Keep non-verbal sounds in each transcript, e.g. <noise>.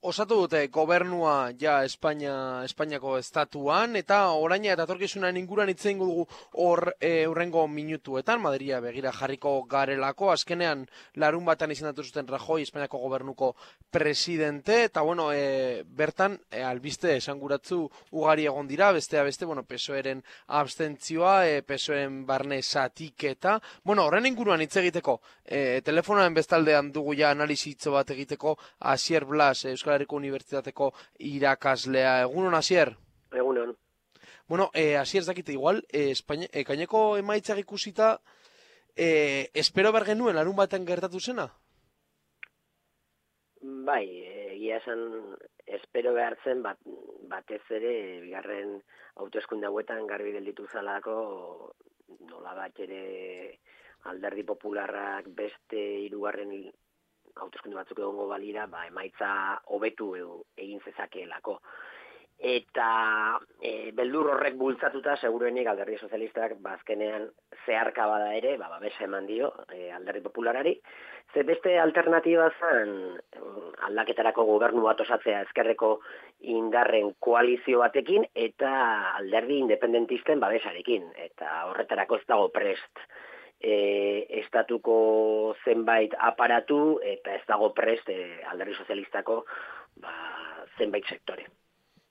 osatu dute gobernua ja Espainia, Espainiako estatuan, eta oraina eta torkizunan inguran itzen dugu hor e, urrengo minutuetan, Madria begira jarriko garelako, azkenean larun batan izendatu zuten Rajoi Espainiako gobernuko presidente, eta bueno, e, bertan e, albiste esanguratzu ugari egon dira, bestea beste, bueno, pesoeren abstentzioa, e, pesoen barne satiketa, bueno, horren inguruan hitz egiteko, e, telefonoen bestaldean dugu ja analizitzo bat egiteko, Asier Blas, Euskal Euskal Herriko Unibertsitateko irakaslea. Egun Asier? Egun hon. Bueno, eh, Asier zakite igual, eh, Espainia, eh, kaineko emaitzak ikusita, eh, espero ber genuen larun baten gertatu zena? Bai, egia esan espero behar zen bat, batez ere bigarren autoeskunde hauetan garbi gelditu zalako nola bat ere alderdi popularrak beste hirugarren hauteskunde batzuk egongo balira, ba, emaitza hobetu egin zezakeelako. Eta e, beldur horrek bultzatuta, seguruenik alderri sozialistak bazkenean ba, zeharka bada ere, ba, babesa eman dio e, alderri popularari. Ze beste alternatiba zen aldaketarako gobernu bat osatzea ezkerreko indarren koalizio batekin eta alderdi independentisten babesarekin. Eta horretarako ez dago prest e, estatuko zenbait aparatu eta ez dago prest e, alderri sozialistako ba, zenbait sektore.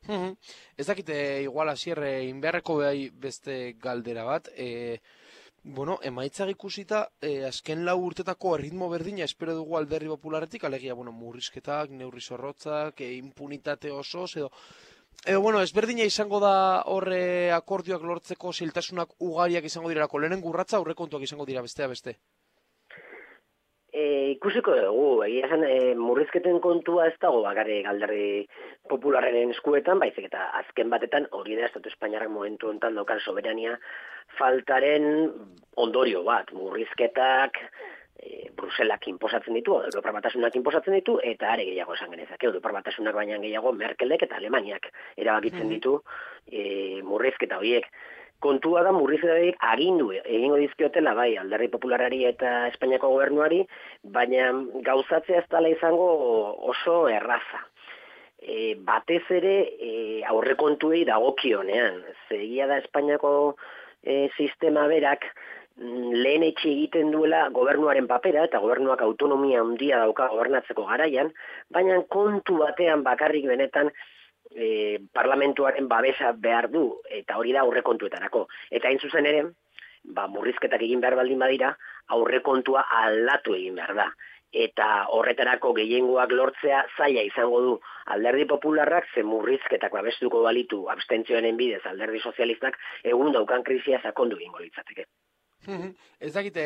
Mm Ez dakite igual asierre inbeharreko behai beste galdera bat, e, bueno, emaitza ikusita e, azken lau urtetako erritmo berdina espero dugu alderri popularetik, alegia, bueno, murrizketak, neurri zorrotzak, e, impunitate oso, edo, E, bueno, ezberdina izango da horre akordioak lortzeko ziltasunak ugariak izango direlako. Lehenen gurratza aurrekontuak izango dira bestea beste. E, ikusiko dugu, egia zen, e, murrizketen kontua ez dago bagare galderri popularren eskuetan, baizik eta azken batetan hori da Estatu Espainiarrak momentu ontan daukan soberania faltaren ondorio bat, murrizketak, e, Bruselak inposatzen ditu, Europar Batasunak inposatzen ditu, eta are gehiago esan genezak. Europar Batasunak baina gehiago Merkelek eta Alemaniak erabakitzen mhm. ditu e, murrizketa horiek. Kontua da murrizketa horiek agindu egingo dizkiotela bai alderri popularari eta Espainiako gobernuari, baina gauzatzea ez dela izango oso erraza. E, batez ere e, aurrekontuei dagokionean. Zegia da Espainiako e, sistema berak, lehen etxe egiten duela gobernuaren papera eta gobernuak autonomia handia dauka gobernatzeko garaian, baina kontu batean bakarrik benetan e, parlamentuaren babesa behar du eta hori da aurrekontuetarako. Eta hain zuzen ere, ba, murrizketak egin behar baldin badira, aurrekontua aldatu egin behar da. Eta horretarako gehiengoak lortzea zaila izango du alderdi popularrak ze murrizketak babestuko balitu abstentzioaren bidez alderdi sozialistak egun daukan krisia sakondu egingo litzateke. <laughs> Ez dakit,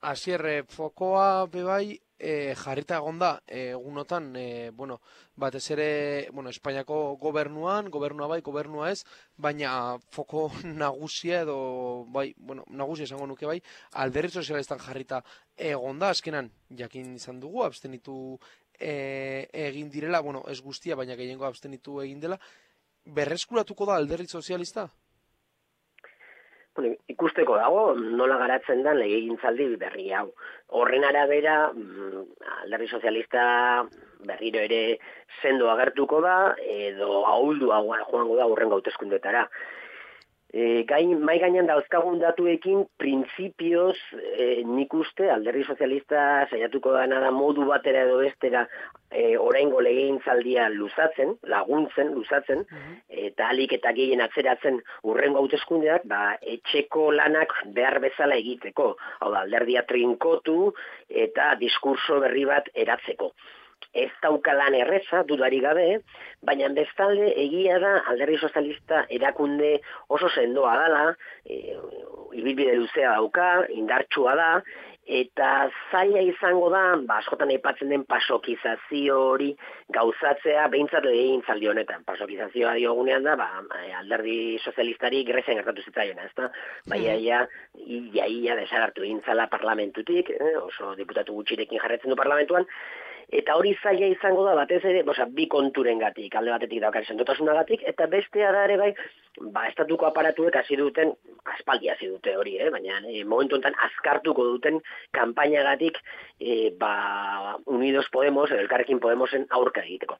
asierre fokoa bebai e, jarrita egonda egunotan, e, bueno, batez ere, bueno, Espainiako gobernuan, gobernua bai, gobernua ez, baina foko <laughs> nagusia edo, bai, bueno, nagusia esango nuke bai, alderri sozialistan jarrita egonda, azkenan, jakin izan dugu, abstenitu e, egin direla, bueno, ez guztia, baina gehiengo abstenitu egin dela, berreskuratuko da alderri sozialista? Bueno, ikusteko dago nola garatzen da legegintzaldi berri hau. Horren arabera, mm, alderri sozialista berriro ere sendo agertuko da, edo ahuldu joango da horren gautezkundetara. E, gain, mai gainean dauzkagun datuekin, printzipioz e, nik uste alderri sozialista saiatuko da nada modu batera edo bestera e, oraingo legegintzaldia luzatzen, laguntzen, luzatzen, mhm. eta alik eta gehien atzeratzen urrengo hauteskundeak, ba, etxeko lanak behar bezala egiteko, hau da, alderdia trinkotu eta diskurso berri bat eratzeko ez daukalan erreza, dudari gabe, baina bestalde egia da alderri sozialista erakunde oso sendoa dala, e, ibilbide luzea dauka, indartsua da, eta zaila izango da, ba, askotan aipatzen den pasokizazio hori gauzatzea behintzat egin zaldi honetan. Pasokizazioa diogunean da, ba, alderdi sozialistari grezen gertatu zitzaiona, ez da? Bai, ia, ia, ia, desagartu egin zala parlamentutik, eh, oso diputatu gutxirekin jarretzen du parlamentuan, Eta hori zaila izango da batez ere, bosa, bi konturen gatik, alde batetik daukar sendotasunagatik, eta bestea da ere bai, ba, estatuko aparatuek hasi duten, aspaldi hasi dute hori, eh? baina e, momentu enten azkartuko duten kampainagatik, e, ba, Unidos Podemos, elkarrekin Podemosen aurka egiteko.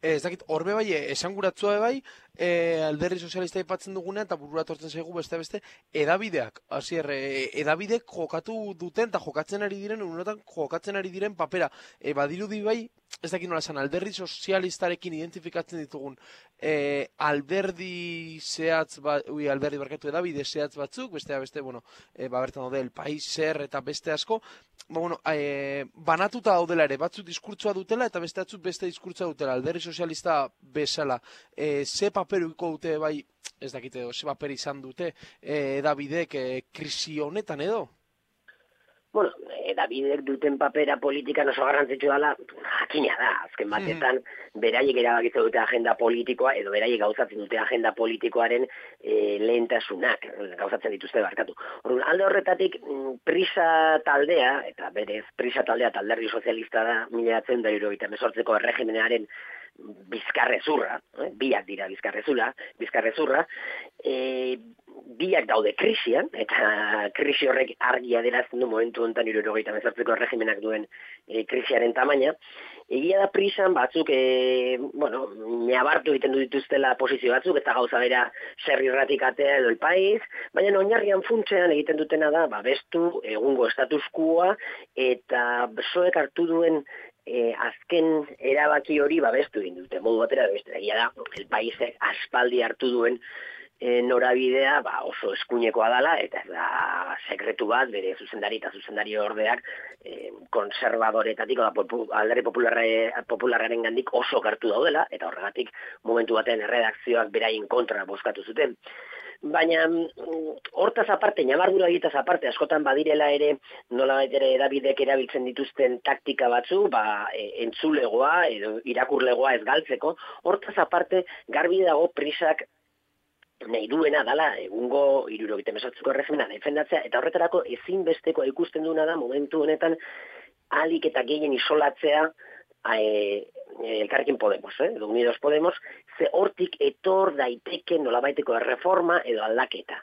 Ez dakit, horbe bai, esanguratzua bai, e, alderri sozialista ipatzen duguna eta burura tortzen zaigu beste beste edabideak, hasi erre, edabidek jokatu duten eta jokatzen ari diren, unotan jokatzen ari diren papera. E, badirudi bai, ez dakit nola esan, alderri sozialistarekin identifikatzen ditugun e, alderdi zehatz, ba, ui, alderdi barkatu edabide zehatz batzuk, beste beste, bueno, e, ba, bertan daude, el paiser eta beste asko, ba, bueno, e, banatuta daudela ere, batzuk diskurtsoa dutela eta beste batzuk beste diskurtsoa dutela, alderri sozialista bezala, e, ze paperuko dute bai, ez dakite, ze paper izan dute, e, Davidek e, krisi honetan edo? Bueno, e, Davidek duten papera politika oso garrantzitsu dela, jakina da, azken batetan, mm. beraiek erabakitze dute agenda politikoa, edo beraiek gauzatzen dute agenda politikoaren e, lehentasunak, gauzatzen dituzte barkatu. Orduan, alde horretatik, mm, prisa taldea, eta berez, prisa taldea talderri sozialista da, mila atzen da irurogeita mesortzeko erregimenearen bizkarrezurra, eh? biak dira bizkarrezula, bizkarrezurra, e, biak daude krisian, eta krisi horrek argi aderazten du momentu honetan irurogeita mezartzeko regimenak duen e, krisiaren tamaina, Egia da prisan batzuk, e, bueno, neabartu egiten du dituztela posizio batzuk, eta gauza bera zer irratikatea edo el país, baina oinarrian funtsean egiten dutena da, ba, bestu egungo status quoa, eta soek hartu duen e, azken erabaki hori babestu egin dute. Modu batera beste da el paisek aspaldi hartu duen e, norabidea ba, oso eskuinekoa dala eta ez da sekretu bat bere zuzendari eta zuzendari ordeak e, konservadoretatik da aldari popularraren gandik oso hartu daudela eta horregatik momentu baten erredakzioak beraien kontra bozkatu zuten baina mm, hortaz aparte, nabardura egitaz aparte, askotan badirela ere, nola ere edabidek erabiltzen dituzten taktika batzu, ba, e, entzulegoa edo irakurlegoa ez galtzeko, hortaz aparte, garbi dago prisak nahi duena dala, egungo irurogite mesatzuko erregimena defendatzea, eta horretarako ezinbesteko ikusten duena da momentu honetan alik eta gehien isolatzea e, elkarrekin Podemos, eh, edo Unidos Podemos, ze hortik etor daiteke nolabaiteko erreforma edo aldaketa.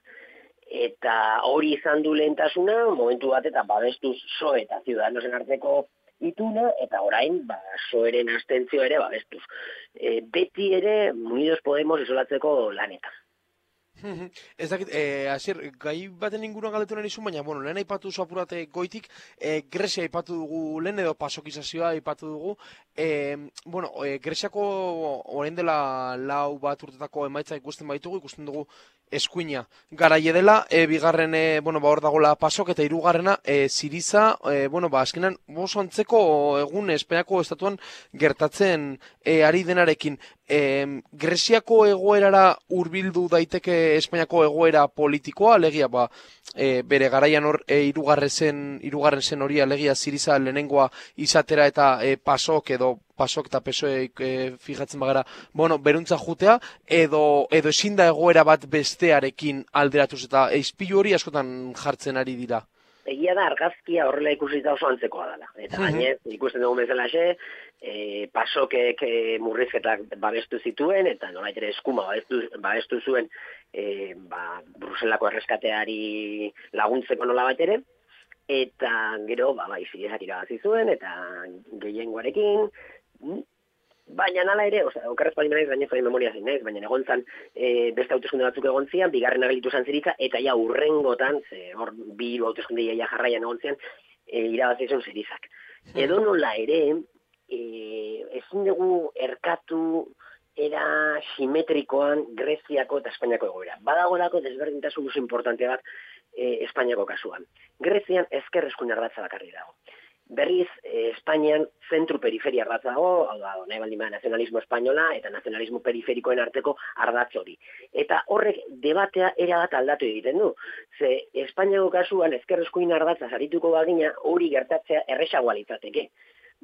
Eta hori izan du lehentasuna, momentu bat eta babestuz so eta ciudadanosen arteko ituna, eta orain, ba, soeren astentzio ere babestuz. E, beti ere, Unidos Podemos isolatzeko laneta. <laughs> Ez dakit, eh, asier, gai baten inguruan galetu nahi baina, bueno, lehen aipatu zu apurate goitik, eh, Grecia aipatu dugu, lehen edo pasokizazioa aipatu dugu, eh, bueno, eh, Greciako orain dela lau bat urtetako emaitza ikusten baitugu, ikusten dugu eskuina garaie dela, e, bigarren, e, bueno, ba, hor dagoela pasok, eta hirugarrena e, ziriza, e, bueno, ba, azkenan, oso egun Espainiako estatuan gertatzen e, ari denarekin. E, Greziako egoerara hurbildu daiteke Espainiako egoera politikoa, alegia, ba, e, bere garaian hor, e, irugarren zen, irugarren zen hori alegia ziriza lehenengoa izatera eta e, pasok edo pasok eta pesoek e, fijatzen bagara, bueno, beruntza jutea, edo, edo ezin da egoera bat bestearekin alderatuz eta eizpilu hori askotan jartzen ari dira. Egia da, argazkia horrela ikusita oso antzekoa dela. Eta gaine, ikusten dugu bezala xe, e, pasokek e, murrizketak babestu zituen, eta nola ere eskuma babestu, babestu zuen e, ba, Bruselako erreskateari laguntzeko nola bat ere, eta gero, ba, bai, irabazi zuen, eta gehiengoarekin, Baina nala ere, oza, okarrez bali menaiz, gaine zari memoria zein naiz, baina egon zan, e, beste hautezkunde batzuk egon zian, bigarren agelitu zan ziritza, eta ja urrengotan, ze, hor, bi hautezkunde ja jarraian egon zian, e, irabazizun zirizak. Hmm. Edo nola ere, e, ezin dugu erkatu era simetrikoan Greziako eta Espainiako egoera. Badagolako desberdintasun oso importante bat e, Espainiako kasuan. Grezian ezker eskuin ardatza bakarri dago berriz eh, Espainian zentru periferia bat dago, hau da, nahi baldin nazionalismo espainola eta nazionalismo periferikoen arteko ardatz hori. Eta horrek debatea era bat aldatu egiten du. Ze Espainiako kasuan ezkerrezkoin ardatza zarituko bagina hori gertatzea erresagoa litzateke.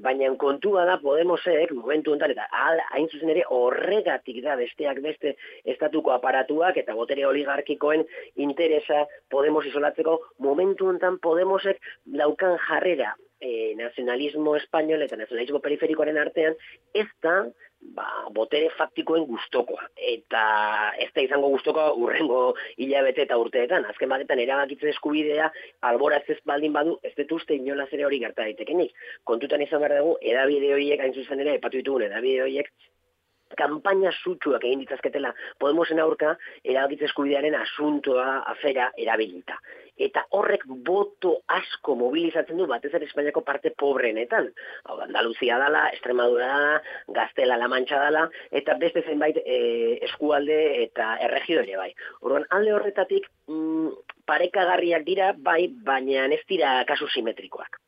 Baina kontua da Podemosek momentu honetan eta hain zuzen ere horregatik da besteak beste estatuko aparatuak eta botere oligarkikoen interesa Podemos isolatzeko momentu honetan Podemosek laukan jarrera e, nazionalismo espainol eta nazionalismo periferikoaren artean, ez da, ba, botere faktikoen gustokoa. Eta ez da izango gustokoa urrengo hilabete eta urteetan. Azken batetan erabakitzen eskubidea alboraz ez baldin badu, ez dut uste inola zere hori gerta daitekenik. Kontutan izan behar dugu, edabide horiek, hain zuzen ere, epatu ditugun edabide horiek, kampaina sutsuak egin ditzazketela Podemosen aurka erabakitze eskubidearen asuntoa afera erabilita. Eta horrek boto asko mobilizatzen du batez ere Espainiako parte pobrenetan. Hau, Andaluzia dala, Estremadura dala, Gaztela La Mancha dala, eta beste zenbait e, eskualde eta erregio ere bai. Orduan, alde horretatik mm, parekagarriak dira, bai, baina ez dira kasu simetrikoak.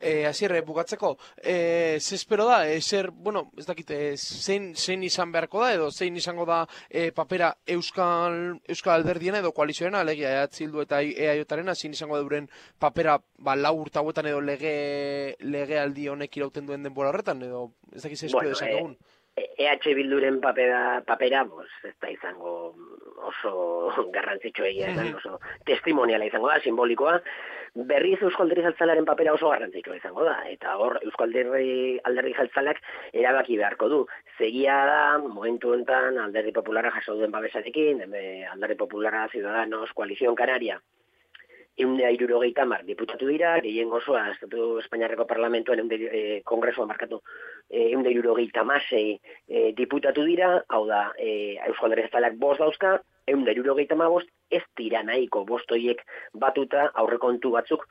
E, azierre, bukatzeko, e, ze espero da, e, zer, bueno, ez dakit, e, zein, zein izan beharko da, edo zein izango da e, papera Euskal, Euskal Alderdiena edo koalizioena, alegia, eatzildu eta eaiotarena, zein izango da duren papera, ba, lau urtagoetan edo lege, lege aldi honek irauten duen denbora horretan, edo ez dakit ze espero bueno, egun. EH Bilduren papera, papera bos, ez da izango oso garrantzitsua egia, oso testimoniala izango da, simbolikoa, berriz Eusko Alderri Jaltzalaren papera oso garrantzitsua izango da, eta hor Eusko Alderri, Alderri Jaltzalak erabaki beharko du. Zegia da, momentu enten Alderri Populara jaso duen babesarekin, Alderri Populara Ciudadanos Koalizion Kanaria, eundea irurogeita mar diputatu dira, gehien gozoa, Estatu Espainiarreko Parlamentuan eunde, e, kongresua markatu, e, eunde irurogeita masei e, diputatu dira, hau da, e, Euskal Herri bost dauzka, eunde irurogeita ma bost, ez dira nahiko bostoiek batuta aurrekontu batzuk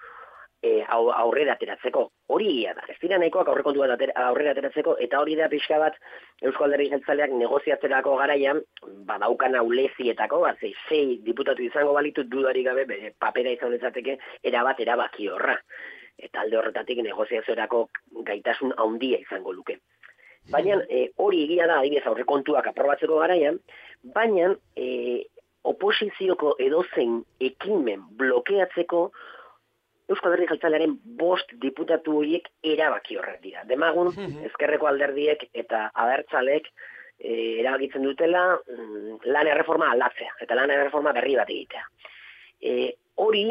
e, aurrera ateratzeko. Hori da, ez dira nahikoak aurrekontu bat aurrera ateratzeko, eta hori da pixka bat Euskal Derri Jeltzaleak negoziatzerako garaian, badaukan aulezietako, bat zei, diputatu izango balitu dudari gabe, be, papera izan dezateke, erabat erabaki horra. Eta alde horretatik negoziatzerako gaitasun handia izango luke. Baina e, hori egia da, adibidez aurrekontuak aprobatzeko garaian, baina e, oposizioko edozein ekimen blokeatzeko Euskal Herri Jaltzalearen bost diputatu horiek erabaki horrek dira. Demagun, mhm. ezkerreko alderdiek eta abertzalek e, erabakitzen dutela mm, lan erreforma aldatzea, eta lan erreforma berri bat egitea. E, hori,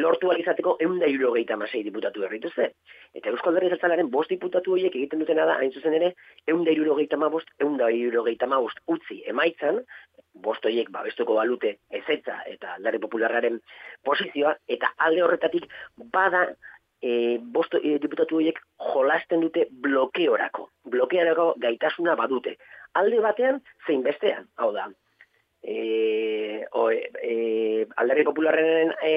lortu alizateko egun da gehieta masei diputatu berrituzte. Eta Euskal Herri Jaltzalearen bost diputatu horiek egiten dutena da, hain zuzen ere, egun da gehieta ma bost, egun da bost utzi emaitzan, bostoiek babestuko balute ezetza eta alderri popularraren posizioa, eta alde horretatik bada e, bosto, e, diputatu horiek jolasten dute blokeorako. Blokeorako gaitasuna badute. Alde batean, zein bestean, hau da. E, o, e, alderri popularraren e,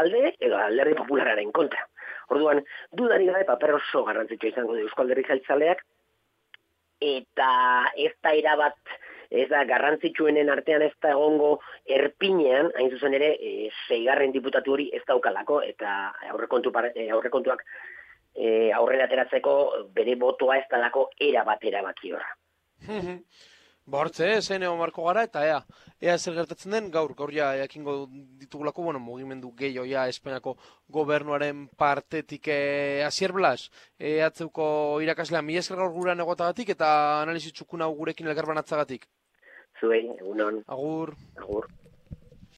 alde, edo alderri popularraren kontra. Orduan, dudari gabe paper oso garrantzitsua izango du Euskal Derri Jaltzaleak, eta ez da irabat ez da garrantzitsuenen artean ez da egongo erpinean, hain zuzen ere, e, zeigarren diputatu hori ez daukalako, eta aurrekontu, e, aurrekontuak e, aurrera ateratzeko bere botoa ez dalako era batera baki horra. <laughs> Bortze, zen egon marko gara, eta ea, ea zer gertatzen den, gaur, gaur ja, eakingo ditugulako, bueno, mugimendu gehiago, ja, Espainiako gobernuaren partetik e, azier blas, e, atzeuko irakaslea, mi esker gaur gura negotagatik, eta analizitxukuna gurekin elgarban atzagatik zuei, egunon. Agur. Agur.